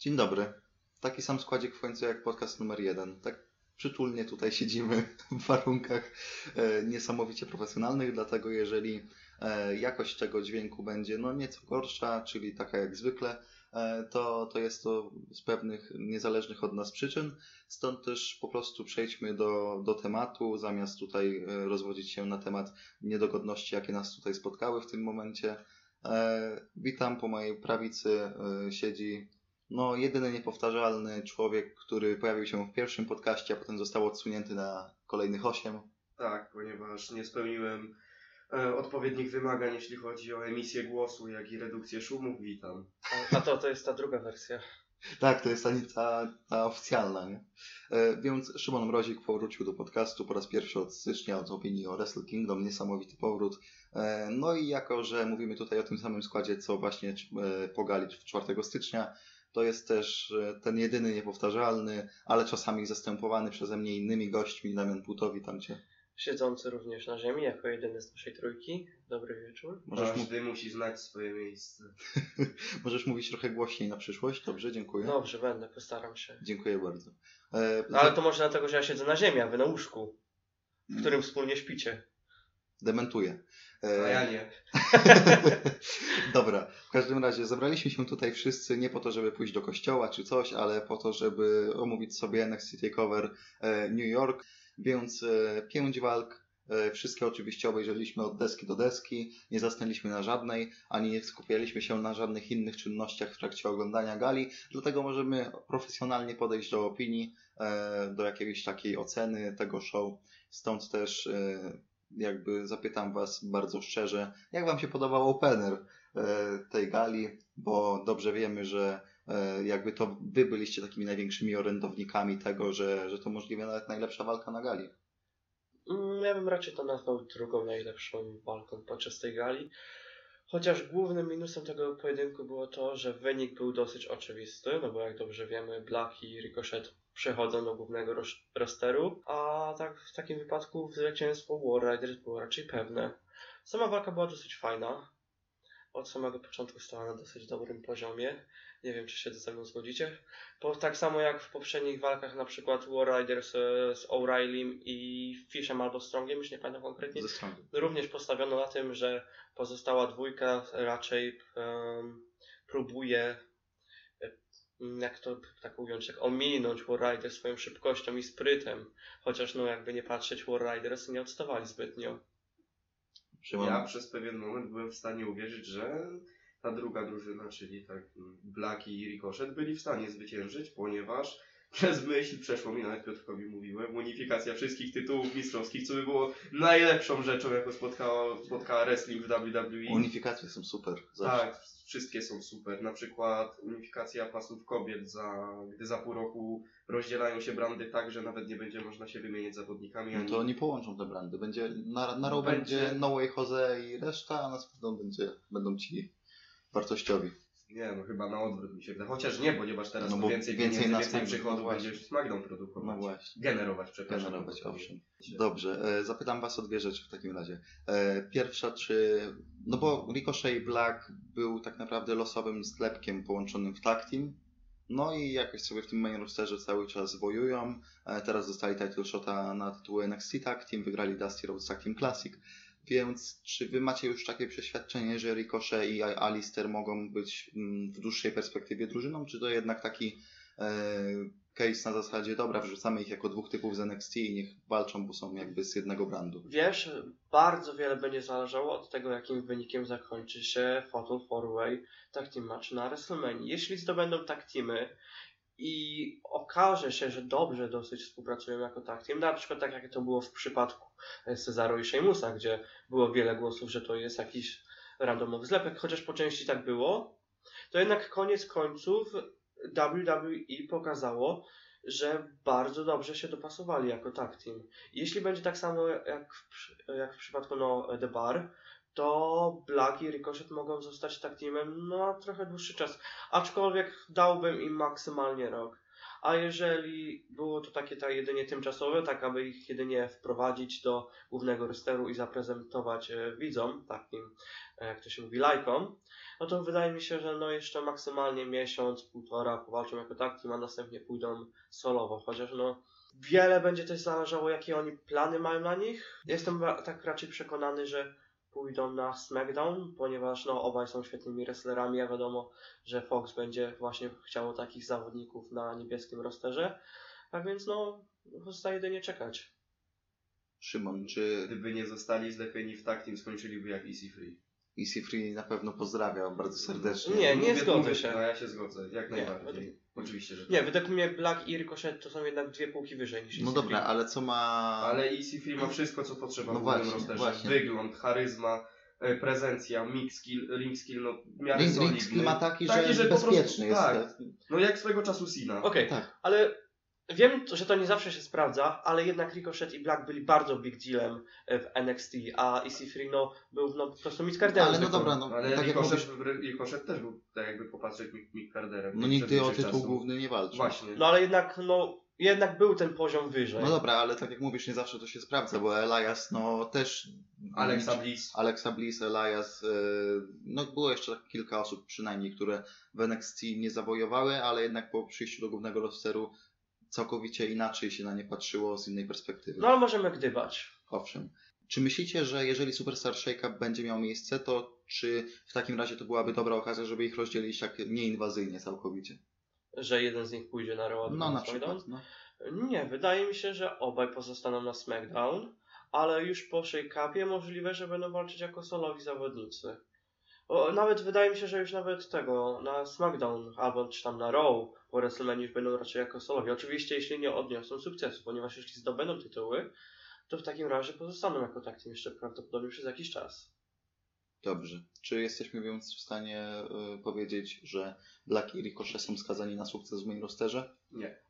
Dzień dobry. Taki sam składzik w końcu jak podcast numer jeden. Tak przytulnie tutaj siedzimy w warunkach e, niesamowicie profesjonalnych, dlatego jeżeli e, jakość tego dźwięku będzie no nieco gorsza, czyli taka jak zwykle, e, to, to jest to z pewnych niezależnych od nas przyczyn. Stąd też po prostu przejdźmy do, do tematu, zamiast tutaj rozwodzić się na temat niedogodności, jakie nas tutaj spotkały w tym momencie. Witam, po mojej prawicy siedzi no, jedyny niepowtarzalny człowiek, który pojawił się w pierwszym podcaście, a potem został odsunięty na kolejnych osiem. Tak, ponieważ nie spełniłem e, odpowiednich wymagań, jeśli chodzi o emisję głosu, jak i redukcję szumów. Witam. A to, to jest ta druga wersja. Tak, to jest ta, ta, ta oficjalna, nie? E, więc Szymon Mrozik powrócił do podcastu po raz pierwszy od stycznia, od opinii o Wrestle Kingdom, niesamowity powrót. E, no i jako, że mówimy tutaj o tym samym składzie, co właśnie e, pogali 4 stycznia, to jest też e, ten jedyny niepowtarzalny, ale czasami zastępowany przeze mnie innymi gośćmi, Damian Putowi tam cię. Siedzący również na ziemi, jako jedyny z naszej trójki. Dobry wieczór. Możesz, mu- musi znać swoje miejsce. możesz mówić trochę głośniej na przyszłość? Dobrze, dziękuję. Dobrze, będę, postaram się. Dziękuję bardzo. E, No, ale to może dlatego, że ja siedzę na ziemi, a wy na łóżku, w którym wspólnie śpicie. Dementuję. A E, ja nie. Dobra, w każdym razie zebraliśmy się tutaj wszyscy nie po to, żeby pójść do kościoła czy coś, ale po to, żeby omówić sobie NXT TakeOver e, New York, więc e, pięć walk, e, wszystkie oczywiście obejrzeliśmy od deski do deski, nie zasnęliśmy na żadnej, ani nie skupialiśmy się na żadnych innych czynnościach w trakcie oglądania gali, dlatego możemy profesjonalnie podejść do opinii, do jakiejś takiej oceny tego show, stąd też jakby zapytam Was bardzo szczerze, jak Wam się podobał opener e, tej gali, bo dobrze wiemy, że e, jakby to Wy byliście takimi największymi orędownikami tego, że, że to możliwie nawet najlepsza walka na gali. Mm, Ja bym raczej to nazwał drugą najlepszą walką podczas tej gali. Chociaż głównym minusem tego pojedynku było to, że wynik był dosyć oczywisty, no bo jak dobrze wiemy, Black i Ricochet przechodzą do głównego rosteru, a tak w takim wypadku zwycięstwo War Riders było raczej pewne. Sama walka była dosyć fajna. Od samego początku stała na dosyć dobrym poziomie. Nie wiem, czy się ze mną zgodzicie. Po, tak samo jak w poprzednich walkach, na przykład War Riders e, z O'Reillym i Fishem albo Strongiem, już nie pamiętam konkretnie, również postawiono na tym, że pozostała dwójka raczej em, próbuje, e, jak to tak ująć, jak ominąć War Riders swoją szybkością i sprytem. Chociaż no jakby nie patrzeć, War Riders nie odstawali zbytnio. Szymon, Ja przez pewien moment byłem w stanie uwierzyć, że ta druga drużyna, czyli tak Black i Ricochet byli w stanie zwyciężyć, ponieważ przez myśl przeszło mi, nawet Piotrkowi mówiłem, unifikacja wszystkich tytułów mistrzowskich, co by było najlepszą rzeczą, jaką spotkała, spotkała wrestling w WWE. unifikacje są super. Zawsze. Tak, wszystkie są super. Na przykład unifikacja pasów kobiet, za, gdy za pół roku rozdzielają się brandy tak, że nawet nie będzie można się wymienić zawodnikami. No to oni połączą te brandy. Będzie, na, na row Będzie- będzie No Way Jose i reszta, a na pewno będzie, będą ci wartościowi. Nie, no chyba na odwrót mi się wydaje. Chociaż nie, ponieważ teraz No no bo więcej, więcej pieniędzy, więcej Smack- przychodów no będziesz SmackDown produkować. No właśnie. Generować, przepraszam. Generować, owszem. Dobrze, e, zapytam Was o dwie rzeczy w takim razie. E, Pierwsza, czy. No bo Ricochet Black był tak naprawdę losowym sklepkiem połączonym w tag team. No i jakoś sobie w tym main rosterze cały czas wojują. E, Teraz dostali title shota na tytuł NXT Tag Team, wygrali Dusty Rhodes Tag Team Classic. Więc czy Wy macie już takie przeświadczenie, że Ricochet i Alistair mogą być mm, w dłuższej perspektywie drużyną, czy to jednak taki e, case na zasadzie, dobra, wrzucamy ich jako dwóch typów z NXT i niech walczą, bo są jakby z jednego brandu. Wiesz, bardzo wiele będzie zależało od tego, jakim wynikiem zakończy się Fatal 4-Way Tag Team Match na WrestleMania. Jeśli zdobędą tag teamy i okaże się, że dobrze dosyć współpracują jako tag team, na przykład tak jak to było w przypadku Cezaro i Sheamusa, gdzie było wiele głosów, że to jest jakiś randomowy zlepek, chociaż po części tak było, to jednak koniec końców WWE pokazało, że bardzo dobrze się dopasowali jako tag team. Jeśli będzie tak samo jak w, jak w przypadku no, The Bar, to Black i Ricochet mogą zostać tak teamem na trochę dłuższy czas. Aczkolwiek dałbym im maksymalnie rok. A jeżeli było to takie tak jedynie tymczasowe, tak aby ich jedynie wprowadzić do głównego rosteru i zaprezentować e, widzom, takim e, jak to się mówi, lajkom, no to wydaje mi się, że no jeszcze maksymalnie miesiąc, półtora powalczą jako tak team, a następnie pójdą solowo, chociaż no wiele będzie też zależało jakie oni plany mają na nich. Jestem tak raczej przekonany, że pójdą na SmackDown, ponieważ no obaj są świetnymi wrestlerami, a wiadomo, że Fox będzie właśnie chciało takich zawodników na niebieskim rosterze. Tak więc no, zostaje jedynie czekać. Szymon, czy Gdyby nie zostali zlepieni w tak team, skończyliby jak Easy Free. Easy Free na pewno pozdrawia bardzo serdecznie. Nie, nie Mówię- zgodzę mówię- się. No ja się zgodzę, jak Nie, najbardziej. Oczywiście, że Nie, tak. według mnie Black i Ricochet to są jednak dwie półki wyżej niż No EC3. dobra, ale co ma... Ale Easy Free ma wszystko, co potrzeba No w właśnie, rosterze. właśnie. Wygląd, charyzma, e, prezencja, mix skill, ring skill, no w miarę Ring, solidny. ring skill ma taki, Taki, że, że po prostu- bezpieczny jest. tak. No jak swego czasu Sina. Okej, Tak. ale wiem, że to nie zawsze się sprawdza, ale jednak Ricochet i Black byli bardzo big dealem e, w NXT, a EC3 no, był no, po prostu midcarderem. Ale no zwykłym. dobra, no Ale tak jak mówisz, Ricochet, Ricochet też był, tak jakby popatrzeć, Mick, Mick Carderem. no nigdy o tytuł główny nie walczył. Właśnie. No ale jednak, no, jednak był ten poziom wyżej. No dobra, ale tak jak mówisz, nie zawsze to się sprawdza, bo Elias no też... Alexa Bliss. Alexa Bliss, Elias, e, no było jeszcze tak kilka osób przynajmniej, które w NXT nie zawojowały, ale jednak po przyjściu do głównego rosteru całkowicie inaczej się na nie patrzyło z innej perspektywy. No ale możemy gdybać. Owszem. Czy myślicie, że jeżeli Superstar Shake-Up będzie miał miejsce, to czy w takim razie to byłaby dobra okazja, żeby ich rozdzielić tak nieinwazyjnie całkowicie? Że jeden z nich pójdzie na Raw, No na SmackDown? przykład. No. Nie, wydaje mi się, że obaj pozostaną na SmackDown, ale już po shake-upie możliwe, że będą walczyć jako solowi zawodnicy. O, nawet wydaje mi się, że już nawet tego na SmackDown albo czy tam na Raw po WrestleMania już będą raczej jako solowi. Oczywiście jeśli nie odniosą sukcesu, ponieważ jeśli zdobędą tytuły, to w takim razie pozostaną jako tak jeszcze prawdopodobnie przez jakiś czas. Dobrze. Czy jesteśmy więc w stanie y, powiedzieć, że Black i Ricochet są skazani na sukces w main rosterze? Nie.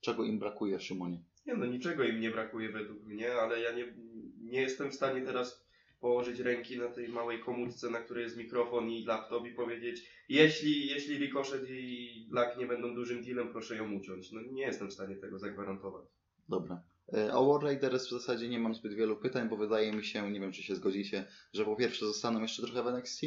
Czego im brakuje, Szymonie? Nie no, niczego im nie brakuje według mnie, ale ja nie, nie jestem w stanie teraz położyć ręki na tej małej komórce, na której jest mikrofon i laptop i powiedzieć, jeśli, jeśli Ricochet i Black nie będą dużym dealem, proszę ją uciąć. No nie jestem w stanie tego zagwarantować. Dobra. Y, O War Raiders w zasadzie nie mam zbyt wielu pytań, bo wydaje mi się, nie wiem czy się zgodzicie, że po pierwsze zostaną jeszcze trochę w NXT,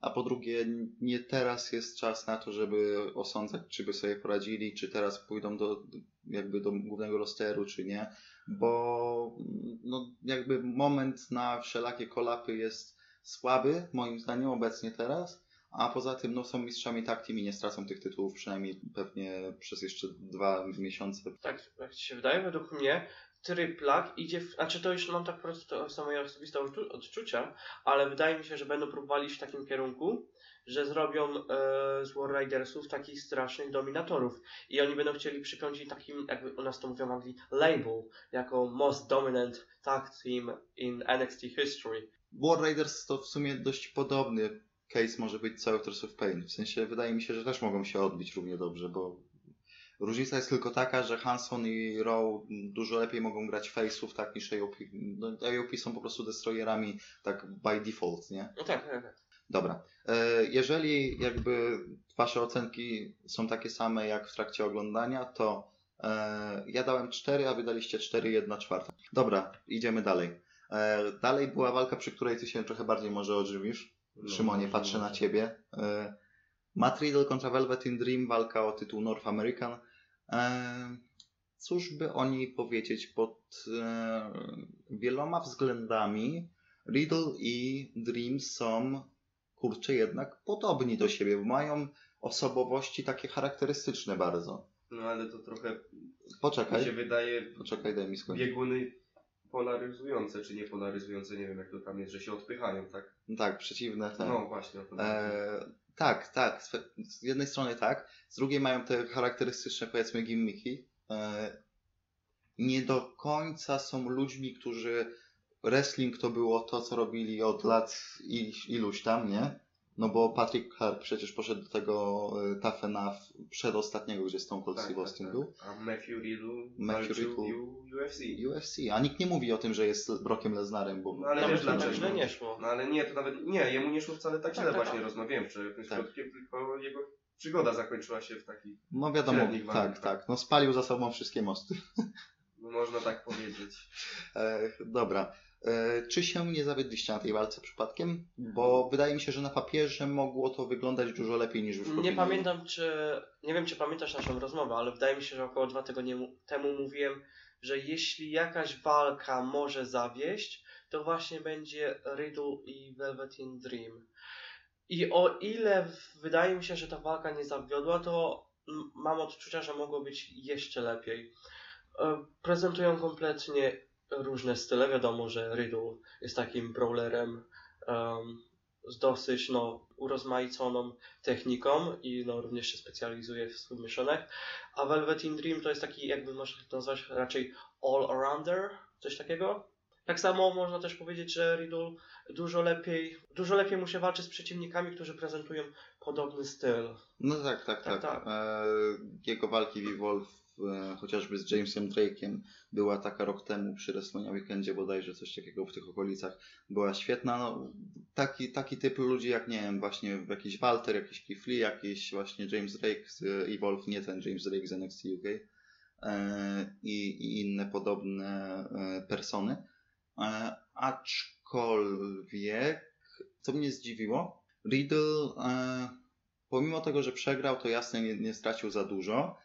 a po drugie nie teraz jest czas na to, żeby osądzać, czy by sobie poradzili, czy teraz pójdą do jakby do głównego rosteru, czy nie, bo no, jakby moment na wszelakie kolapy jest słaby, moim zdaniem, obecnie teraz, a poza tym no, są mistrzami tag team i nie stracą tych tytułów przynajmniej pewnie przez jeszcze dwa miesiące. Tak, jak się wydaje, według mnie Tryplak idzie, w, znaczy to już mam tak po prostu to są moje osobiste odczu- odczucia, ale wydaje mi się, że będą próbowali iść w takim kierunku, że zrobią e, z War Ridersów takich strasznych dominatorów i oni będą chcieli przypiąć im takim, jakby u nas to mówią w Anglii, label, jako most dominant tag team in NXT history. War Raiders to w sumie dość podobny case może być co Authors of Pain. W sensie wydaje mi się, że też mogą się odbić równie dobrze, bo różnica jest tylko taka, że Hanson i Rowe dużo lepiej mogą grać face'ów tak niż AOP. No, AOP są po prostu destroyerami tak by default, nie? No tak, tak, tak. Dobra. E, Jeżeli jakby wasze ocenki są takie same jak w trakcie oglądania, to e, ja dałem 4, a wy daliście 4, 1 czwarta. Dobra, idziemy dalej. E, Dalej była walka, przy której ty się trochę bardziej może odżywisz. No, Szymonie, może, patrzę na może. ciebie. Matt Riddle kontra Velvet in Dream, walka o tytuł North American. Cóż by o niej powiedzieć pod wieloma względami Riddle i Dream są kurczę jednak podobni do siebie, bo mają osobowości takie charakterystyczne bardzo. No ale to trochę mi się Poczekaj, wydaje poczekaj, daj mi skończyć. bieguny polaryzujące, czy nie polaryzujące, nie wiem jak to tam jest, że się odpychają, tak? Tak, przeciwne te. No właśnie o to chodzi. E, tak, tak. Z jednej strony tak, z drugiej mają te charakterystyczne, powiedzmy, gimmiki. E, nie do końca są ludźmi, którzy wrestling to było to, co robili od lat iluś tam, nie? No bo Patrick Clark przecież poszedł do tego y, Tough Enough przedostatniego, gdzie Stone Cold Steve Austin był. A Matthew Riddle Matthew UFC. UFC, a nikt nie mówi o tym, że jest Brockiem Lesnarem, bo No ale wiesz tak dlaczego? źle nie szło. No ale nie, to nawet nie, jemu nie szło wcale tak Tak, źle, tak, właśnie tak. rozmawiałem o tym Tak. środkiem, tylko jego przygoda zakończyła się w taki, no wiadomo, tak, warunkach. tak, no spalił za sobą wszystkie mosty. no można tak powiedzieć. E, dobra. E, czy się nie zawiedliście na tej walce przypadkiem? Bo wydaje mi się, że na papierze mogło to wyglądać dużo lepiej niż już Nie pamiętam, czy. Nie wiem, czy pamiętasz naszą rozmowę, ale wydaje mi się, że około dwa tygodnie mu- temu mówiłem, że jeśli jakaś walka może zawieść, to właśnie będzie Riddle i Velveteen Dream. I o ile wydaje mi się, że ta walka nie zawiodła, to mam odczucia, że mogło być jeszcze lepiej. E, Prezentują kompletnie różne style. Wiadomo, że Riddle jest takim brawlerem em, z dosyć no, urozmaiconą techniką i no, również się specjalizuje w submissionach. A Velveteen Dream to jest taki, jakby można to nazwać raczej all-arounder, coś takiego. Tak samo można też powiedzieć, że Riddle dużo lepiej, dużo lepiej mu się walczy z przeciwnikami, którzy prezentują podobny styl. No tak, tak, tak. Tak, tak. E, jego walki w Evolve, e, chociażby z Jamesem Drake'iem, była taka rok temu przy WrestleMania Weekendzie bodajże, coś takiego w tych okolicach. Była świetna. No, taki, taki typ ludzi jak, nie wiem, właśnie jakiś Walter, jakiś Keith Lee, jakiś właśnie James Drake z Evolve, nie ten James Drake z NXT UK e, i, i inne podobne e, persony. E, aczkolwiek, co mnie zdziwiło, Riddle, e, pomimo tego, że przegrał, to jasne nie, nie stracił za dużo,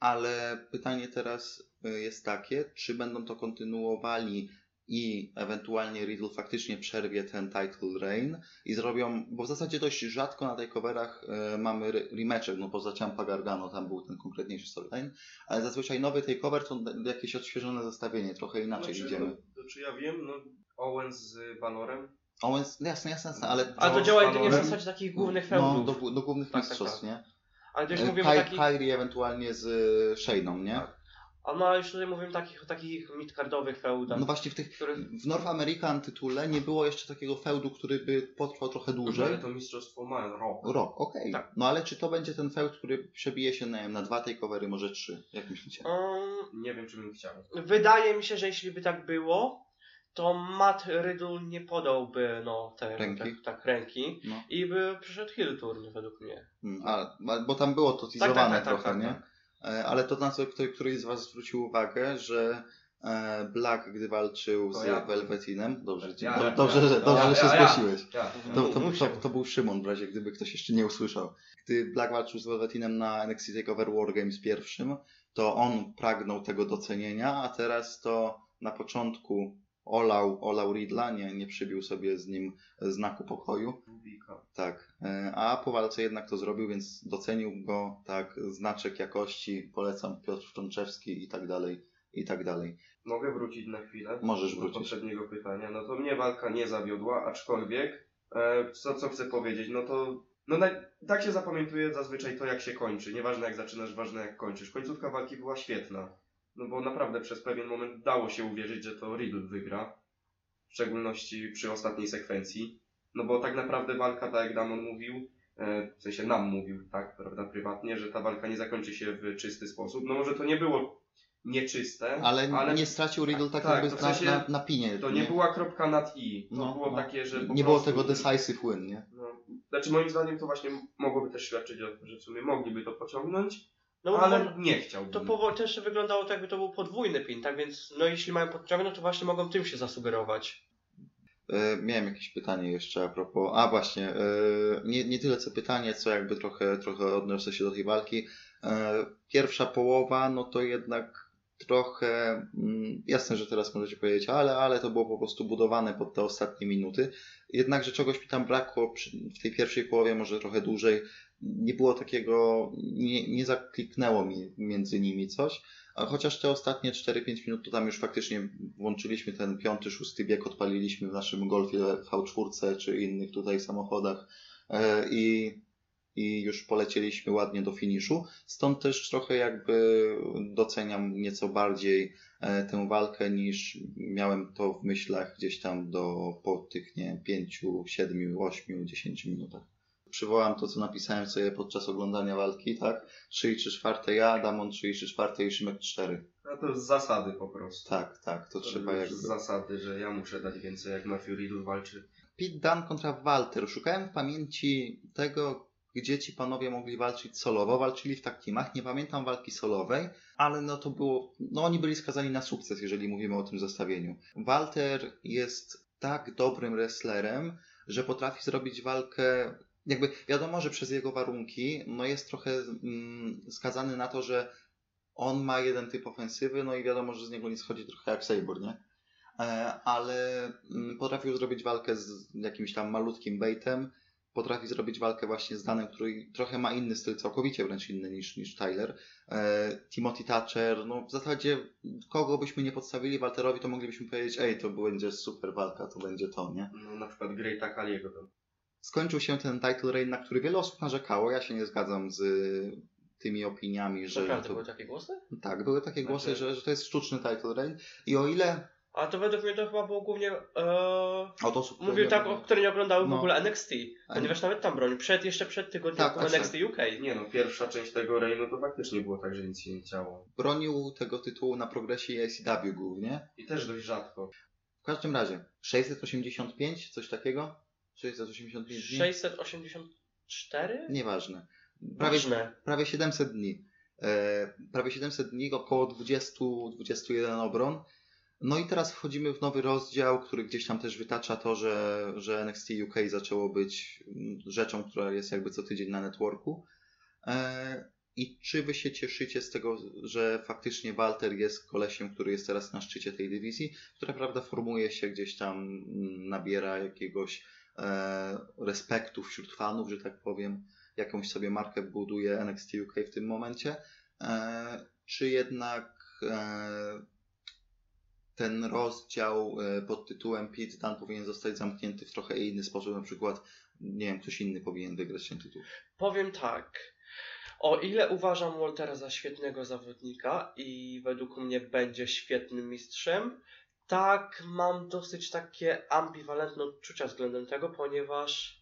ale pytanie teraz y, jest takie, czy będą to kontynuowali i ewentualnie Riddle faktycznie przerwie ten title reign i zrobią, bo w zasadzie dość rzadko na takeoverach y, mamy re- rematche, no poza Ciampa Gargano tam był ten konkretniejszy storyline, ale zazwyczaj nowy takeover to jakieś odświeżone zestawienie, trochę inaczej Znaczy, idziemy. No, to czy ja wiem, no Owens z Valorem, Owens, jasne, jasne, jasne, ale Ale to działa jedynie w zasadzie takich głównych no, feudów. do, do głównych Tak, tak, mistrzostw, tak. nie? Ale już E, mówimy o Ky- takich... Kyrie ewentualnie z y, Shayną, nie? Tak. A no ale już tutaj mówimy takich, o takich midcardowych feudach, No właśnie w tych których... w North American tytule nie było jeszcze takiego feudu, który by potrwał trochę dłużej. ale to mistrzostwo ma rok. Rok, okej. Tak. No ale czy to będzie ten feud, który przebije się nie wiem, na dwa takeovery, może trzy? Jak myślicie? Um, Nie wiem, czy bym chciał. wydaje mi się, że jeśli by tak było, to Matt Riddle nie podałby no, te, Ręki. Tak, tak ręki No. i by przyszedł heel turn według mnie. Hmm, a, bo tam było to teasowane tak, tak, trochę, tak, nie? tak. E, Ale to na co któryś z Was zwrócił uwagę, że e, Black, gdy walczył To z ja. Velvetinem, dobrze, ci- Ja, do, ja, dobrze, ja. że, dobrze, Ja, że się zgłosiłeś. Ja. To, to, to, to był Szymon w razie, gdyby ktoś jeszcze nie usłyszał. Gdy Black walczył z Velvetinem na NXT TakeOver Wargames pierwszym, to on pragnął tego docenienia, a teraz to na początku olał, olał Riddla, nie, nie przybił sobie z nim znaku pokoju. Tak, e, a po walce jednak to zrobił, więc docenił go, tak, znaczek jakości, polecam Piotr Szczączewski i tak dalej, i tak dalej. Mogę wrócić na chwilę? Możesz do wrócić. poprzedniego pytania. No to mnie walka nie zawiodła, aczkolwiek e, co, co chcę powiedzieć, no to no na, tak się zapamiętuje zazwyczaj to jak się kończy. Nieważne jak zaczynasz, ważne jak kończysz. Końcówka walki była świetna. No bo naprawdę przez pewien moment dało się uwierzyć, że to Riddle wygra. W szczególności przy ostatniej sekwencji. No bo tak naprawdę walka, tak jak Damon mówił, e, w sensie nam mówił, tak, prawda, prywatnie, że ta walka nie zakończy się w czysty sposób. No może to nie było nieczyste, Ale, nie stracił Riddle tak, tak, jakby to w na, sensie na, na pinie. to nie była kropka nad i. To No, było no. takie, że nie było tego decisive win, nie? No, znaczy moim zdaniem to właśnie mogłoby też świadczyć o tym, że w sumie mogliby to pociągnąć, No bo ale nie chciałbym. to powo- też wyglądało tak, jakby to był podwójny pin, tak więc no jeśli mają podciągnąć, to właśnie mogą tym się zasugerować. E, miałem jakieś pytanie jeszcze a propos. A właśnie, e, nie, nie tyle co pytanie, co jakby trochę, trochę odniosę się do tej walki. E, pierwsza połowa, no to jednak trochę. Mm, jasne, że teraz możecie powiedzieć, ale, ale to było po prostu budowane pod te ostatnie minuty. Jednakże czegoś mi tam brakło przy, w tej pierwszej połowie, może trochę dłużej. Nie było takiego, nie, nie zakliknęło mi między nimi coś. Chociaż te ostatnie 4-5 minut to tam już faktycznie włączyliśmy ten piąty, szósty bieg, odpaliliśmy w naszym Golfie V4 czy innych tutaj samochodach e, i, i już polecieliśmy ładnie do finiszu. Stąd też trochę jakby doceniam nieco bardziej e, tę walkę niż miałem to w myślach gdzieś tam do po tych nie 5, 7, 8, 10 minutach. Przywołam to, co napisałem sobie podczas oglądania walki, tak? 3 i 3 czwarte ja, Damon 3 i 3 czwarte i Szymek 4. A to z zasady po prostu. Tak, tak, to, To trzeba już jakby... Z zasady, że ja muszę dać więcej, jak Riddle walczy. Pete Dunne kontra Walter. Szukałem w pamięci tego, gdzie ci panowie mogli walczyć solowo. Walczyli w tak teamach. Nie pamiętam walki solowej, ale no to było. No oni byli skazani na sukces, jeżeli mówimy o tym zestawieniu. Walter jest tak dobrym wrestlerem, że potrafi zrobić walkę. Jakby wiadomo, że przez jego warunki no jest trochę mm, skazany na to, że on ma jeden typ ofensywy, no i wiadomo, że z niego nie schodzi trochę jak Sabor, nie? E, ale mm, potrafił zrobić walkę z jakimś tam malutkim baitem, potrafi zrobić walkę właśnie z Danem, który trochę ma inny styl, całkowicie wręcz inny niż, niż Tyler. E, Timothy Thatcher, no w zasadzie kogo byśmy nie podstawili Walterowi, to moglibyśmy powiedzieć, ej, to będzie super walka, to będzie to, nie? No, na przykład Greata Kaliego. Skończył się ten title reign, na który wiele osób narzekało, ja się nie zgadzam z tymi opiniami, że... Naprawdę to... były takie głosy? Tak, były takie głosy, Znaczy- że, że to jest sztuczny title reign i o ile A to według mnie to chyba było głównie. E, od osób... nie- tak, o, które nie oglądały w No. ogóle NXT. Ponieważ nawet tam bronił. Przed, jeszcze przed tygodniówką Tak, tak, NXT UK. Nie no, pierwsza część tego Reignu to faktycznie było tak, że nic się nie działo. bronił tego tytułu na progresie ACW głównie. I też dość rzadko. W każdym razie, 685, coś takiego? 685 dni? 684? Nieważne. Prawie, Ważne. prawie 700 dni. E, prawie 700 dni, około 20-21 obron. No i teraz wchodzimy w nowy rozdział, który gdzieś tam też wytacza to, że, że NXT UK zaczęło być mm, rzeczą, która jest jakby co tydzień na networku. E, I czy wy się cieszycie z tego, że faktycznie Walter jest kolesiem, który jest teraz na szczycie tej dywizji, która prawda formuje się gdzieś tam, mm, nabiera jakiegoś respektu wśród fanów, że tak powiem, jakąś sobie markę buduje NXT UK w tym momencie, e, czy jednak e, ten rozdział e, pod tytułem Pete Dunne powinien zostać zamknięty w trochę inny sposób, na przykład, nie wiem, ktoś inny powinien wygrać ten tytuł. Powiem tak. O ile uważam Waltera za świetnego zawodnika i według mnie będzie świetnym mistrzem, tak mam dosyć takie ambiwalentne odczucia względem tego, ponieważ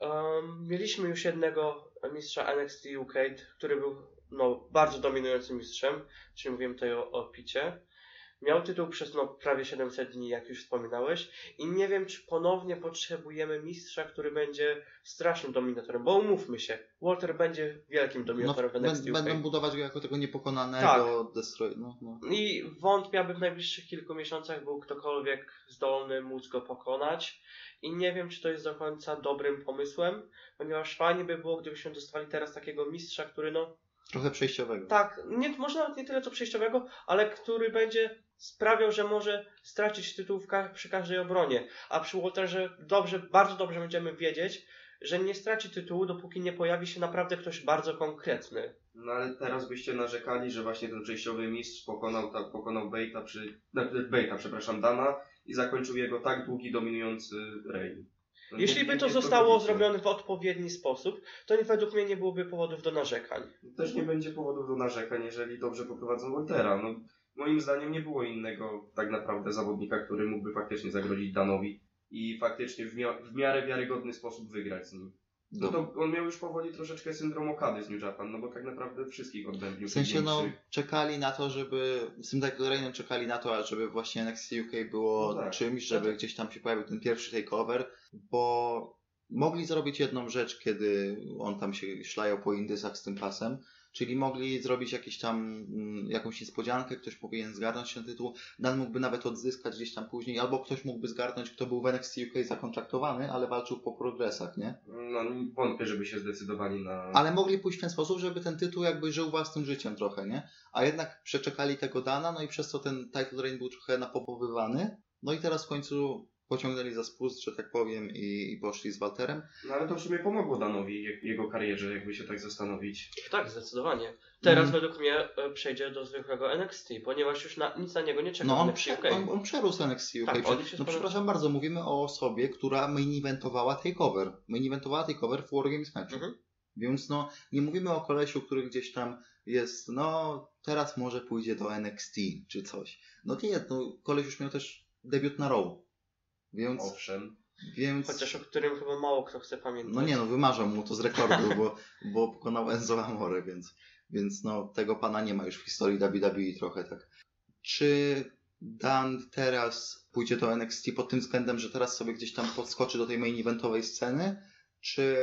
em, mieliśmy już jednego mistrza NXT UK, który był no, bardzo dominującym mistrzem, czyli mówiłem tutaj o, o Picie. Miał tytuł przez no, prawie 700 dni, jak już wspominałeś, i nie wiem, czy ponownie potrzebujemy mistrza, który będzie strasznym dominatorem, bo umówmy się, Walter będzie wielkim No, dominatorem w bę- NXT UK. będą budować go jako tego niepokonanego Tak. destroy. No, no. I wątpię, aby w najbliższych kilku miesiącach był ktokolwiek zdolny móc go pokonać. I nie wiem, czy to jest do końca dobrym pomysłem, ponieważ fajnie by było, gdybyśmy dostali teraz takiego mistrza, który no Trochę przejściowego. tak, nie, może nawet nie tyle co przejściowego, ale który będzie sprawiał, że może stracić tytuł przy każdej obronie. A przy Walterze dobrze, bardzo dobrze będziemy wiedzieć, że nie straci tytułu, dopóki nie pojawi się naprawdę ktoś bardzo konkretny. No ale teraz byście narzekali, że właśnie ten przejściowy mistrz pokonał, ta, pokonał Baita przy... znaczy Baita, przepraszam, Dana i zakończył jego tak długi, dominujący reign. No, Jeśli by to zostało zrobione w odpowiedni sposób, to nie, według mnie nie byłoby powodów do narzekań. Też nie będzie powodów do narzekań, jeżeli dobrze poprowadzą Waltera. No, moim zdaniem nie było innego tak naprawdę zawodnika, który mógłby faktycznie zagrozić Danowi i faktycznie w, mia- w miarę wiarygodny sposób wygrać z nim. No to on miał już powoli troszeczkę syndrom Okady z New Japan, no bo tak naprawdę wszystkich odbędnił. W sensie, no, czekali na to, żeby, z tym Title Reignem czekali na to, żeby właśnie NXT UK było No tak. czymś, żeby tak. gdzieś tam się pojawił ten pierwszy takeover, bo mogli zrobić jedną rzecz, kiedy on tam się szlajał po Indysach z tym pasem, czyli mogli zrobić jakieś tam, mm, jakąś niespodziankę, ktoś powinien zgarnąć ten tytuł, Dan mógłby nawet odzyskać gdzieś tam później, albo ktoś mógłby zgarnąć, kto był w NXT UK zakontraktowany, ale walczył po progresach, nie? No wątpię, żeby się zdecydowali na... Ale mogli pójść w ten sposób, żeby ten tytuł jakby żył własnym życiem trochę, nie? A jednak przeczekali tego Dana, no i przez to ten title reign był trochę napopowywany. No i teraz w końcu pociągnęli za spust, że tak powiem, i, i poszli z Walterem. No ale to w sumie pomogło Danowi, je- jego karierze, jakby się tak zastanowić. Tak, zdecydowanie. Teraz Mm. według mnie e, przejdzie do zwykłego NXT, ponieważ już na, nic na niego nie czeka No on, prze, UK. on, on przerósł NXT UK. Tak, on no przepraszam bardzo, mówimy o osobie, która main eventowała takeover. Main eventowała takeover w Wargames meczu. Mhm. Więc no, nie mówimy o kolesiu, który gdzieś tam jest, no teraz może pójdzie do NXT czy coś. No nie, no koleś już miał też debiut na Raw. Więc Owszem. Więc... Chociaż o którym chyba mało kto chce pamiętać. No nie no, wymarzą mu to z rekordu, bo, bo pokonał Enzo Amore, więc, więc no, tego pana nie ma już w historii WWE trochę tak. Czy Dan teraz pójdzie do NXT pod tym względem, że teraz sobie gdzieś tam podskoczy do tej main eventowej sceny? Czy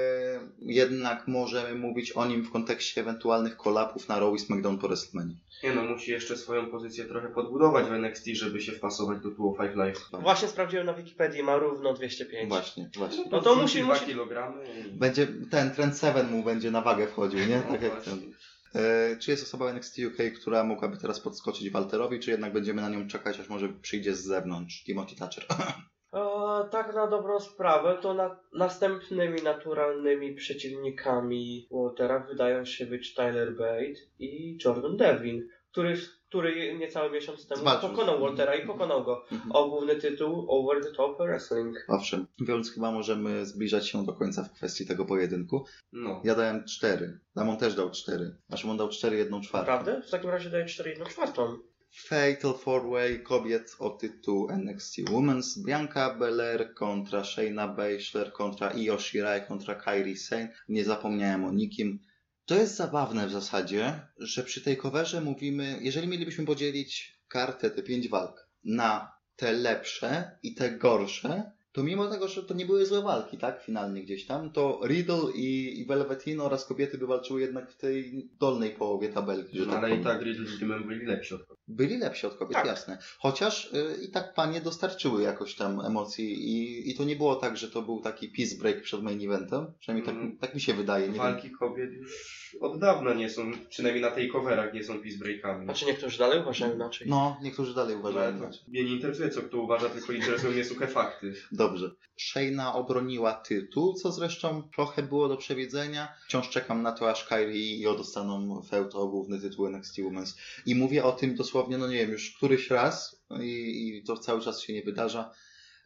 jednak możemy mówić o nim w kontekście ewentualnych kolapów na Raw i SmackDown po WrestleMania? Nie no, musi jeszcze swoją pozycję trochę podbudować w NXT, żeby się wpasować do 205 Live. Właśnie sprawdziłem na Wikipedii, ma równo 205. Właśnie, właśnie. No to musi- musi- kilogramy i... Będzie ten Trend 7 mu będzie na wagę wchodził, nie? No Tak jak ten. E, czy jest osoba w NXT UK, która mogłaby teraz podskoczyć Walterowi, czy jednak będziemy na nią czekać, aż może przyjdzie z zewnątrz Timothy Thatcher? A, tak na dobrą sprawę, to na, następnymi naturalnymi przeciwnikami Waltera wydają się być Tyler Bate i Jordan Devlin, który, który niecały miesiąc temu Zwalczył. pokonał Waltera i pokonał go Mhm. o główny tytuł Over the Top Wrestling. Owszem, więc chyba możemy zbliżać się do końca w kwestii tego pojedynku. No. Ja dałem 4. Damon też dał 4. A Szymon dał 4, 1 czwartą. Naprawdę? W takim razie daję 4,1 czwartą. Fatal 4-Way kobiet o tytuł NXT Women's. Bianca Belair kontra Shayna Baszler kontra Io Shirai kontra Kairi Sane. Nie zapomniałem o nikim. To jest zabawne w zasadzie, że przy tej coverze mówimy, jeżeli mielibyśmy podzielić kartę, te pięć walk, na te lepsze i te gorsze, to mimo tego, że to nie były złe walki, tak, finalnie gdzieś tam, to Riddle i, i Velveteen oraz kobiety by walczyły jednak w tej dolnej połowie tabelki, że No, tak ale i tak Riddle z Dimem byli lepsi od. Byli lepsi od kobiet, Tak. jasne. Chociaż y, i tak panie dostarczyły jakoś tam emocji i, i to nie było tak, że to był taki peace break przed main eventem. Przynajmniej tak, Mhm. tak mi się wydaje. Nie wiem. Walki kobiet już od dawna nie są, przynajmniej na tej coverach nie są peace breakami. Znaczy niektórzy dalej uważają inaczej. No, niektórzy dalej Ale uważają to inaczej. mnie nie interesuje co kto uważa, tylko interesują mnie suche fakty. Dobrze. Shayna obroniła tytuł, co zresztą trochę było do przewidzenia. Wciąż czekam na to, aż Kyrie i Io dostaną o główny tytuł NXT Women's. I mówię o tym dosłownie, no nie wiem, już któryś raz i, i to cały czas się nie wydarza.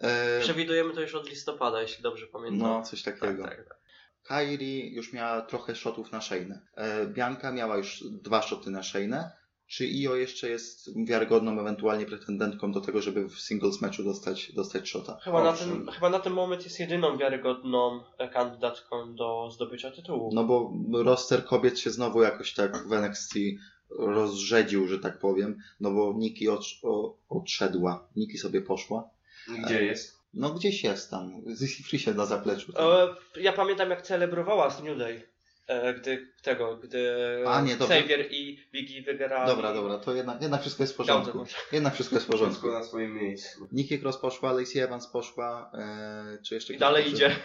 E, Przewidujemy to już od listopada, jeśli dobrze pamiętam. no, coś takiego. tak, tak, tak. Kairi już miała trochę shotów na Shaynę. E, Bianka miała już dwa shoty na Shaynę. Czy Io jeszcze jest wiarygodną ewentualnie pretendentką do tego, żeby w singles meczu dostać, dostać shota? Chyba na, ten, chyba na ten moment jest jedyną wiarygodną e, kandydatką do zdobycia tytułu. No bo roster kobiet się znowu jakoś tak w NXT rozrzedził, że tak powiem. No bo o, odszedła. Nikki sobie poszła. Gdzie jest? No gdzieś jest tam. Zissy Free się na zapleczu. E, ja pamiętam jak celebrowała z New Day, e, gdy tego, gdy A, nie, dobra. Xavier i Biggie wygrali. Dobra, dobra, to jednak, jednak wszystko jest w porządku. Dobrze, Jednak wszystko jest w porządku. Wszystko na swoim miejscu. Nikki Cross poszła, Lacey Evans poszła, e, czy jeszcze I dalej poszedł? idzie.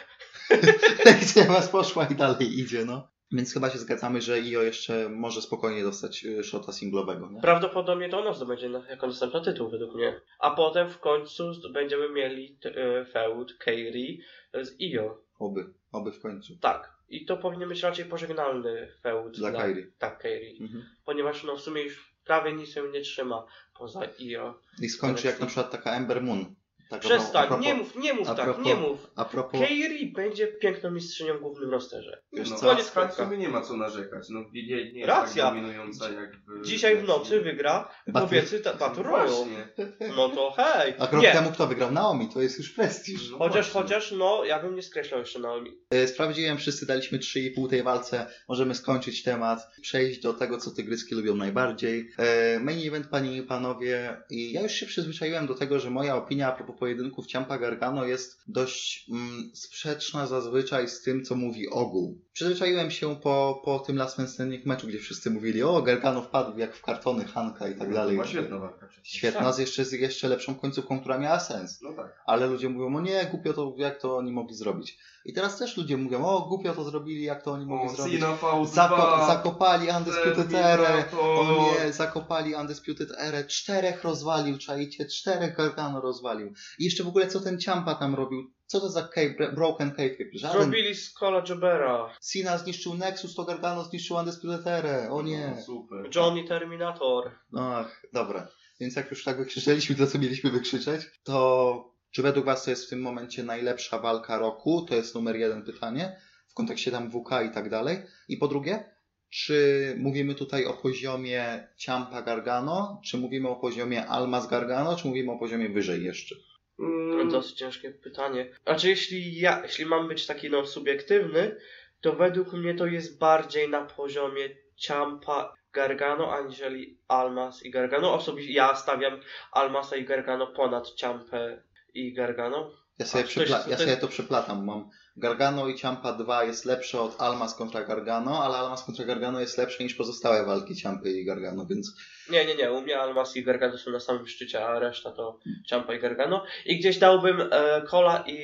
Lacey Evans poszła i dalej idzie, no. Więc chyba się zgadzamy, że Io jeszcze może spokojnie dostać e, shota singlowego, nie? Prawdopodobnie to ona zdobędzie jako następna tytuł według mnie. A potem w końcu będziemy mieli e, feud Kairi z Io. Oby, oby w końcu. Tak. I to powinien być raczej pożegnalny feud Dla Kairi. Tak, Kairi. Mhm. Ponieważ no w sumie już prawie nic się nie trzyma poza Io. I skończy jak na przykład taka Ember Moon. Taka, Przestań, propos- nie mów, nie mów tak, propos- nie mów. A propos, Kairi będzie piękną mistrzynią w głównym rosterze. Wiesz no, co? Koniec w sobie nie ma co narzekać. No, nie, nie jest Racja. tak dominująca jak w... Dzisiaj w nocy wygra Battle- kobiecy ta- Battle Royale. No to hej. a rok Nie. temu kto wygrał? Naomi, to jest już prestiż. No Chociaż, właśnie. chociaż, no, ja bym nie skreślał jeszcze Naomi. E, Sprawdziłem, wszyscy daliśmy 3,5 tej walce. Możemy skończyć temat, przejść do tego, co tygryski lubią najbardziej. E, Main event, panie i panowie. I ja już się przyzwyczaiłem do tego, że moja opinia a propos pojedynków Ciampa Gargano jest dość mm, sprzeczna zazwyczaj z tym, co mówi ogół. Przyzwyczaiłem się po, po tym Last Man Standing meczu, gdzie wszyscy mówili, o, Gargano wpadł jak w kartony Hanka i tak No, dalej. Świetna walka. Świetna, z jeszcze, z jeszcze lepszą końcówką, która miała sens. No tak. Ale ludzie mówią, o nie, głupio to, jak to oni mogli zrobić. I teraz też ludzie mówią, o głupio to zrobili, jak to oni mogli O, zrobić. Cena V2, Zako zakopali Undisputed Era. O nie, zakopali Undisputed Era. Czterech rozwalił, czajcie, czterech Gargano rozwalił. I jeszcze w ogóle co ten Ciampa tam robił? Co to za cave, broken cave? Żaden. Zrobili z Cola Jobera. Cena zniszczył Nexus, to Gargano zniszczył Undisputed Era. O nie. No, super. Johnny Terminator. Ach, dobra. Więc jak już tak wykrzyczeliśmy to, co mieliśmy wykrzyczeć, to czy według Was to jest w tym momencie najlepsza walka roku? To jest numer jeden pytanie. W kontekście tam WK i tak dalej. I po drugie, czy mówimy tutaj o poziomie Ciampa Gargano, czy mówimy o poziomie Almas Gargano, czy mówimy o poziomie wyżej jeszcze? Mm, Dosyć ciężkie pytanie. Znaczy, jeśli ja, jeśli mam być taki no subiektywny, to według mnie to jest bardziej na poziomie Ciampa, Gargano, aniżeli Almas i Gargano. Osobiście ja stawiam Almasa i Gargano ponad Ciampę i Gargano. Ja sobie, A, to przepla- jest- to ja sobie to przeplatam. Mam Gargano i Ciampa 2 jest lepsze od Almas kontra Gargano, ale Almas kontra Gargano jest lepsze niż pozostałe walki Ciampy i Gargano, więc Nie, nie, nie. U mnie Almas i Gargano są na samym szczycie, a reszta to Ciampa i Gargano. I gdzieś dałbym e, Cola i,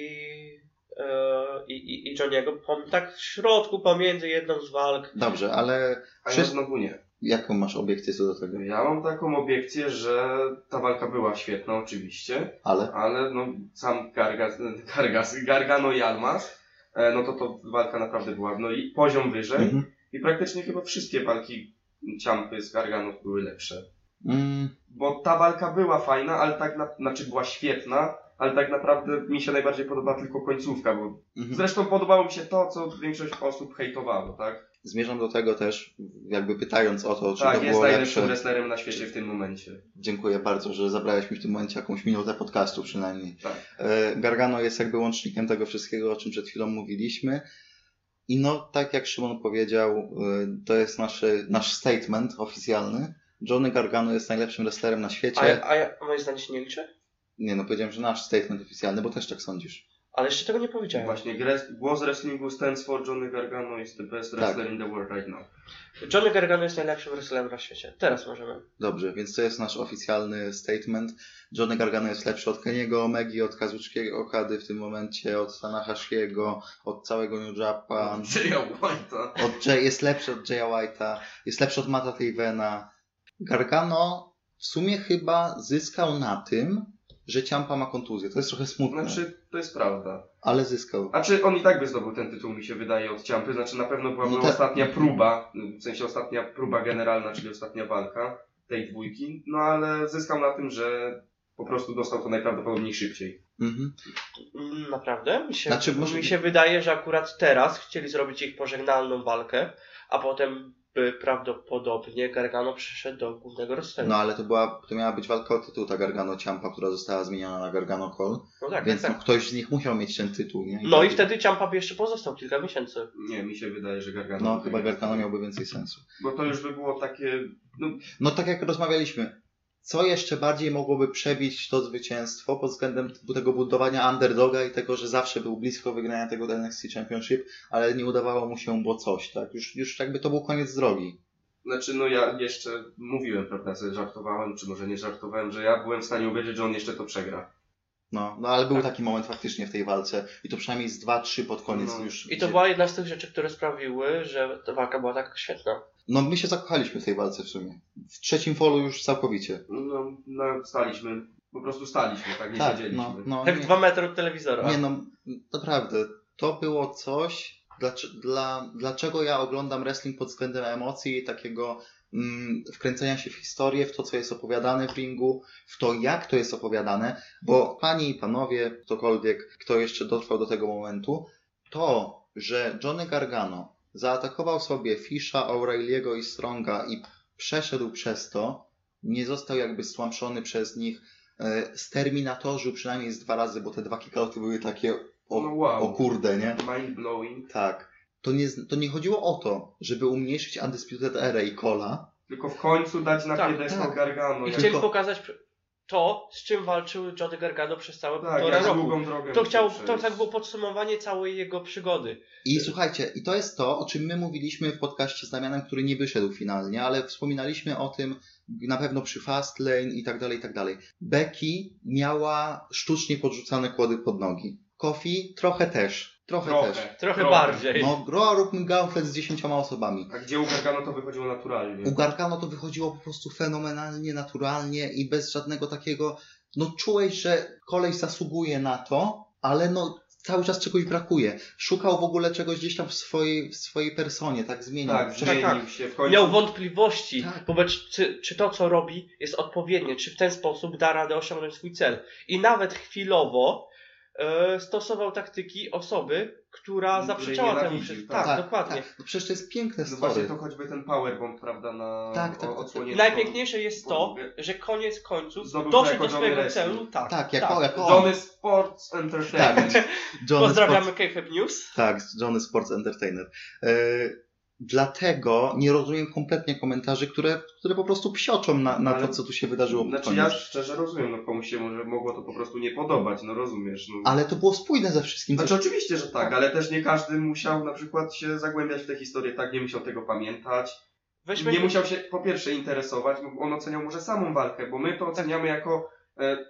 e, i, i, i Johniego pom- tak w środku pomiędzy jedną z walk. dobrze, ale A ja znowu nie. Jaką masz obiekcję co do tego? Ja mam taką obiekcję, że ta walka była świetna oczywiście, Ale? ale no sam Gargas, Gargas, Gargano i Almas, e, no to to walka naprawdę była no i poziom wyżej Mhm. i praktycznie chyba wszystkie walki Ciampy z Gargano były lepsze. Mm, Bo ta walka była fajna, ale tak na, znaczy była świetna, ale tak naprawdę mi się najbardziej podoba tylko końcówka, bo mhm. zresztą podobało mi się to, co większość osób hejtowało, tak? Zmierzam do tego też, jakby pytając o to, czy tak, to jest było najlepszym lepsze. wrestlerem na świecie w tym momencie. Dziękuję bardzo, że zabrałeś mi w tym momencie jakąś minutę podcastu przynajmniej. Tak. E, Gargano jest jakby łącznikiem tego wszystkiego, o czym przed chwilą mówiliśmy. I no, tak jak Szymon powiedział, e, to jest naszy, nasz statement oficjalny. Johnny Gargano jest najlepszym wrestlerem na A, świecie. a, ja- a moje zdanie się nie liczy? Nie no, powiedziałem, że nasz statement oficjalny, bo też tak sądzisz. Ale jeszcze tego nie powiedziałem. Właśnie, głos wrestlingu stands for Johnny Gargano is the best Tak. wrestler in the world right now. Johnny Gargano jest najlepszym wrestlerem na świecie. Teraz możemy. Dobrze, więc to jest nasz oficjalny statement. Johnny Gargano jest lepszy od Keniego Omegi, od Kazuchiego Okady w tym momencie, od Tanahashiego, od całego New Japan. Jaya White'a. Od Jay, jest lepszy od Jaya White'a, jest lepszy od Mata Tavena. Gargano w sumie chyba zyskał na tym, że Ciampa ma kontuzję. To jest trochę smutne, Znaczy, to jest prawda. ale zyskał. A czy on i tak by zdobył ten tytuł, mi się wydaje, od Ciampy. Znaczy, na pewno byłaby No te- ostatnia próba, w sensie ostatnia próba generalna, czyli ostatnia walka tej dwójki. No ale zyskał na tym, że po prostu dostał to najprawdopodobniej szybciej. Mhm. Naprawdę? Mi się, Znaczy, może- mi się wydaje, że akurat teraz chcieli zrobić ich pożegnalną walkę, a potem prawdopodobnie Gargano przyszedł do głównego rosteru. No ale to była, to miała być walka o tytuł ta Gargano Ciampa, która została zmieniona na Gargano Cole, No tak, więc tak, no, tak. ktoś z nich musiał mieć ten tytuł, nie? No i wtedy Ciampa by jeszcze pozostał kilka miesięcy. Nie, mi się wydaje, że Gargano... No chyba. Gargano miałby więcej sensu. Bo to już by było takie... No, No tak jak rozmawialiśmy, co jeszcze bardziej mogłoby przebić to zwycięstwo pod względem tego budowania underdoga i tego, że zawsze był blisko wygrania tego NXT Championship, ale nie udawało mu się, bo coś, tak? Już, już jakby to był koniec drogi. Znaczy, no ja jeszcze mówiłem, prawda, sobie żartowałem, czy może nie żartowałem, że ja byłem w stanie uwierzyć, że on jeszcze to przegra. No, no ale był Tak. taki moment faktycznie w tej walce i to przynajmniej z 2-3 pod koniec No. już. I to była jedna z tych rzeczy, które sprawiły, że ta walka była tak świetna. No my się zakochaliśmy w tej walce w sumie. W trzecim folu już całkowicie. No, no staliśmy, po prostu staliśmy, tak, nie tak, siedzieliśmy. no, no, Jak nie. dwa metry od telewizora. Nie no, naprawdę, to było coś, dlaczego, dla, dlaczego ja oglądam wrestling pod względem emocji i takiego mm, wkręcenia się w historię, w to, co jest opowiadane w ringu, w to, jak to jest opowiadane, bo panie i panowie, ktokolwiek, kto jeszcze dotrwał do tego momentu, to, że Johnny Gargano zaatakował sobie Fisha, O'Reilly'ego i Stronga i przeszedł przez to, nie został jakby stłamszony przez nich, e, sterminatorzył przynajmniej z dwa razy, bo te dwa kickouty były takie o, No wow. o kurde, nie? Mind blowing. Tak. To nie, to nie chodziło o to, żeby umniejszyć Undisputed Era i Cola, Tylko w końcu dać na Tak, piedestał tak. Gargano. I chcieli tylko- pokazać to, z czym walczył Johnny Gargano przez całe tak, półtora jak roku. długą drogę To chciał, to tak było podsumowanie całej jego przygody. I słuchajcie, i to jest to, o czym my mówiliśmy w podcaście z Damianem, który nie wyszedł finalnie, ale wspominaliśmy o tym na pewno przy Fastlane i tak dalej, i tak dalej. Becky miała sztucznie podrzucane kłody pod nogi. Kofi trochę też. Trochę, Trochę, też. Trochę bardziej. No, gro róbmy gauntlet z dziesięcioma osobami. A gdzie u Gargano to wychodziło naturalnie. U Gargano to wychodziło po prostu fenomenalnie, naturalnie i bez żadnego takiego, no czułeś, że koleś zasługuje na to, ale no cały czas czegoś brakuje. Szukał w ogóle czegoś gdzieś tam w swojej, w swojej personie, tak zmienił. Tak, zmienił tak. się w końcu. Miał wątpliwości, Tak. wobec czy, czy to, co robi, jest odpowiednie, czy w ten sposób da radę osiągnąć swój cel. I nawet chwilowo stosował taktyki osoby, która zaprzeczała temu wszystkiemu. tak. Tak, dokładnie. Tak. No przecież to jest piękne No właśnie story. to choćby ten powerbomb, prawda, na Tak, tak, tak. Najpiękniejsze jest to, że koniec końców Zdobył doszedł do swojego celu. Tak, Tak, jako, jako on. Johnny Sports Entertainment. Tak, Johnny Pozdrawiamy Sports, KFM News. tak, Johnny Sports Entertainer. E, dlatego nie rozumiem kompletnie komentarzy, które, które po prostu psioczą na, na Ale- to, co tu się wydarzyło Znaczy koniec. ja szczerze rozumiem, no komuś się może mogło to po prostu nie podobać, no rozumiesz. No. Ale to było spójne ze wszystkim. Znaczy Też- oczywiście, że tak, ale też nie każdy musiał na przykład się zagłębiać w tę historię, tak, nie musiał tego pamiętać. Weźmy Nie musiał się po pierwsze interesować, bo on oceniał może samą walkę, bo my to oceniamy jako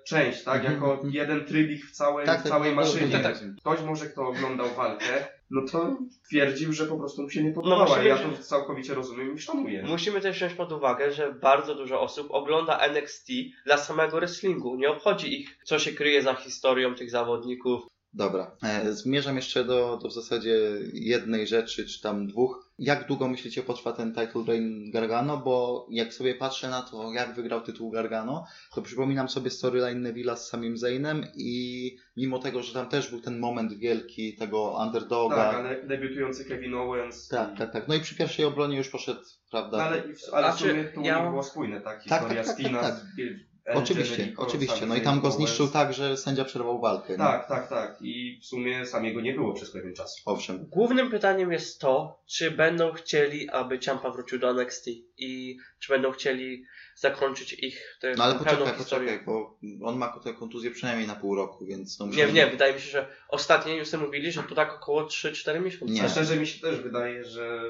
część, tak, Mhm, jako mhm. jeden trybik w całej, Tak, w tak, całej no, maszynie. tak, tak. Ktoś może, kto oglądał walkę, no to twierdził, że po prostu mu się nie No podobała. musimy ja to całkowicie rozumiem i szanuję. Musimy też wziąć pod uwagę, że bardzo dużo osób ogląda NXT dla samego wrestlingu. Nie obchodzi ich, co się kryje za historią tych zawodników. Dobra. E, zmierzam jeszcze do, do w zasadzie jednej rzeczy, czy tam dwóch. Jak długo myślicie potrwa ten title reign Gargano? Bo jak sobie patrzę na to, jak wygrał tytuł Gargano, to przypominam sobie storyline Neville'a z samym Zainem i mimo tego, że tam też był ten moment wielki tego underdoga. tak, ale debiutujący Kevin Owens. tak, i- tak, tak. No i przy pierwszej obronie już poszedł, prawda? Ale, i w- ale w Znaczy, sumie to ja- nie było spójne, tak? Tak, Historia tak, tak, Stina tak, z El Oczywiście, oczywiście. No i tam go zniszczył tak, że sędzia przerwał walkę. nie? Tak, tak, tak. I w sumie samego nie było przez pewien czas. Owszem. Głównym pytaniem jest to, czy będą chcieli, aby Ciampa wrócił do NXT i czy będą chcieli zakończyć ich tę No ale poczekaj, historię. poczekaj, bo on ma tę kontuzję przynajmniej na pół roku, więc no Nie, musimy- nie, wydaje mi się, że ostatnie newsy mówili, że to tak około 3-4 miesiące. Nie. A szczerze mi się też wydaje, że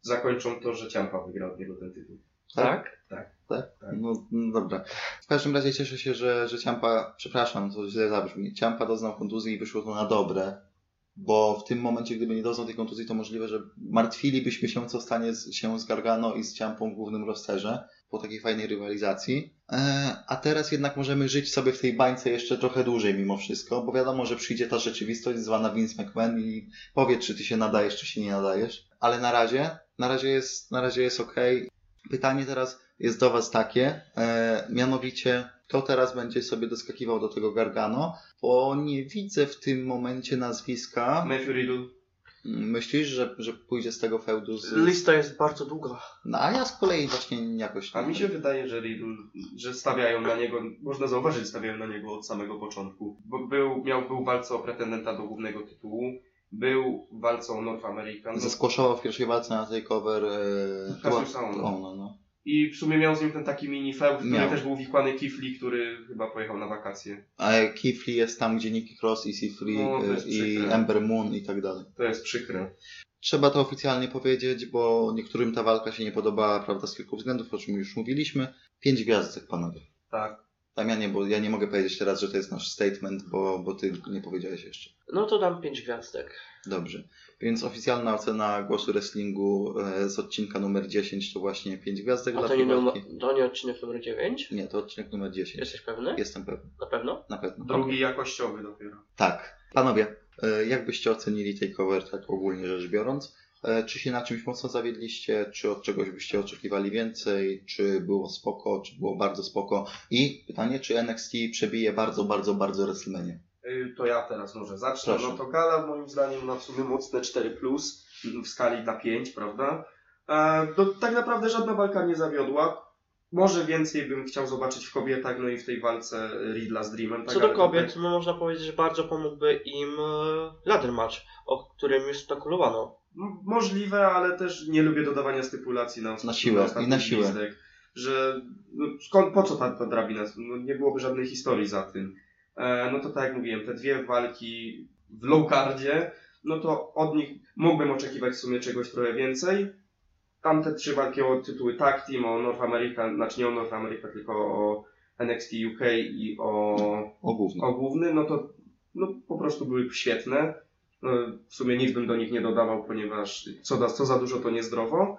zakończą to, że Ciampa wygrał od niego ten tytuł. Tak? No, no dobra. W każdym razie cieszę się, że, że Ciampa, przepraszam, to źle zabrzmi, Ciampa doznał kontuzji i wyszło to na dobre, bo w tym momencie, gdyby nie doznał tej kontuzji, to możliwe, że martwilibyśmy się, co stanie z, się z Gargano i z Ciampą w głównym rosterze po takiej fajnej rywalizacji. E, a teraz jednak możemy żyć sobie w tej bańce jeszcze trochę dłużej mimo wszystko, bo wiadomo, że przyjdzie ta rzeczywistość zwana Vince McMahon i powie, czy ty się nadajesz, czy się nie nadajesz. Ale na razie, na razie jest, na razie jest okej. Pytanie teraz jest do Was takie, e, mianowicie kto teraz będzie sobie doskakiwał do tego Gargano, bo nie widzę w tym momencie nazwiska. Matthew Riddle. Myślisz, że, że pójdzie z tego feudu z... Lista jest bardzo długa. No, a ja z kolei właśnie jakoś... A mi się wydaje, że Riddle, że stawiają na niego, można zauważyć, że stawiają na niego od samego początku. Bo był, miał, był walce o pretendenta do głównego tytułu, był walcą North American. Zeskłoszował w pierwszej walce na takeover... E, Ohno. Ohno, no. I w sumie miał z nim ten taki mini feud, w którym też był wikłany Kifli, który chyba pojechał na wakacje. A Lee jest tam, gdzie Nikki Cross i Seafree No, jest i. Ember Moon i tak dalej. To jest przykre. Trzeba to oficjalnie powiedzieć, bo niektórym ta walka się nie podobała, prawda, z kilku względów, o czym już mówiliśmy. Pięć gwiazdek, panowie. Tak. Tam ja nie, bo ja nie mogę powiedzieć teraz, że to jest nasz statement, bo, bo ty nie powiedziałeś jeszcze. No to dam 5 gwiazdek. Dobrze. Więc oficjalna ocena głosu wrestlingu e, z odcinka numer 10 to właśnie 5 gwiazdek A dla to nie, numer, to nie odcinek numer 9? Nie, to odcinek numer 10. Jesteś pewny? Jestem pewny. Na pewno? Na pewno. Drugi jakościowy dopiero. Tak. Panowie, e, jak byście ocenili takeover tak ogólnie rzecz biorąc? E, Czy się na czymś mocno zawiedliście? Czy od czegoś byście oczekiwali więcej? Czy było spoko? Czy było bardzo spoko? I pytanie, czy NXT przebije bardzo, bardzo, bardzo WrestleMania? Y, To ja teraz może zacznę. Proszę. No to Gala moim zdaniem ma w sumie mocne 4 plus w skali na 5, prawda? E, to tak naprawdę żadna walka nie zawiodła. Może więcej bym chciał zobaczyć w kobietach, no i w tej walce Riddla z Dreamem. Tak, Co do kobiet, tutaj- no można powiedzieć, że bardzo pomógłby im e, ladder match, o którym już spekulowano. Możliwe, ale też nie lubię dodawania stypulacji na, ostatni- siłę, ostatni i na siłę. gwizdek, Że no, skąd, po co ta, ta drabina? No, nie byłoby żadnej historii za tym. E, no to tak jak mówiłem, te dwie walki w low cardzie, no to od nich mógłbym oczekiwać w sumie czegoś trochę więcej. Tamte trzy walki o tytuły Tag Team, o North America, znaczy nie o North America, tylko o NXT UK i o O głównym. o główny, no to no, po prostu były świetne. No, w sumie nic bym do nich nie dodawał, ponieważ co, da, co za dużo to niezdrowo.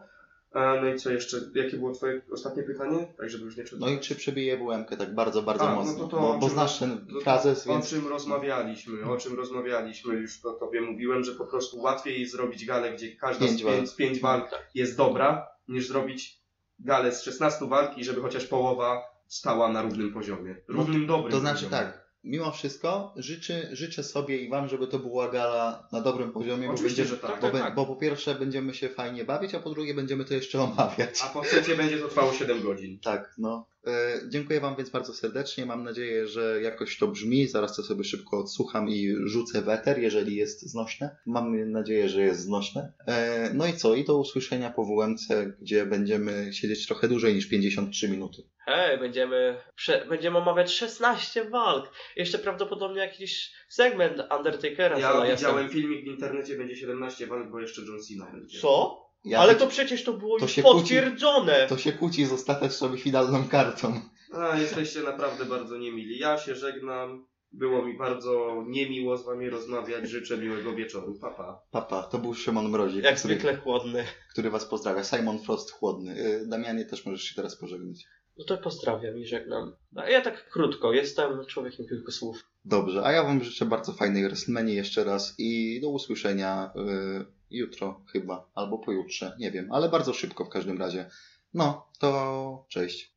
E, No i co jeszcze? Jakie było twoje ostatnie pytanie? Tak, żeby już nie No i czy przebije WM tak bardzo, bardzo A, no mocno? to to bo, o bo znasz ten No to frazes, O więc... czym rozmawialiśmy, o czym rozmawialiśmy, już to tobie mówiłem, że po prostu łatwiej zrobić galę, gdzie każda Pięć z pięć, z pięć walk jest dobra, niż zrobić galę z 16 walk i żeby chociaż połowa stała na równym poziomie. Równym, dobrym To znaczy poziomie. tak, mimo wszystko życzy, życzę sobie i Wam, żeby to była gala na dobrym poziomie, bo, Oczywiście, będzie, że tak. bo, tak, tak. bo po pierwsze będziemy się fajnie bawić, a po drugie będziemy to jeszcze omawiać. A po trzecie będzie to trwało 7 godzin. Tak, no. E, dziękuję Wam więc bardzo serdecznie. Mam nadzieję, że jakoś to brzmi. Zaraz to sobie szybko odsłucham i rzucę weter, jeżeli jest znośne. Mam nadzieję, że jest znośne. E, no i co? I do usłyszenia po WMC, gdzie będziemy siedzieć trochę dłużej niż 53 minuty. Hej, będziemy, prze, będziemy omawiać 16 walk. Jeszcze prawdopodobnie jakiś segment Undertakera z Ja widziałem filmik w internecie, będzie 17 walk, bo jeszcze John Cena będzie. Co? Ja Ale to przecież to było to już się kłóci- potwierdzone. To się kłóci z ostateczną finalną kartą. A, jesteście naprawdę bardzo niemili. Ja się żegnam. Było mi bardzo niemiło z wami rozmawiać. Życzę miłego wieczoru. Papa. Pa. Papa, to był Szymon Mrozik, Jak który, zwykle chłodny. który Was pozdrawia. Simon Frost chłodny. E, Damianie, też możesz się teraz pożegnać. No to pozdrawiam i żegnam. A ja tak krótko, jestem człowiekiem kilku słów. Dobrze, a ja Wam życzę bardzo fajnej WrestleMania jeszcze raz i do usłyszenia y, jutro chyba, albo pojutrze, nie wiem, ale bardzo szybko w każdym razie. No, to cześć.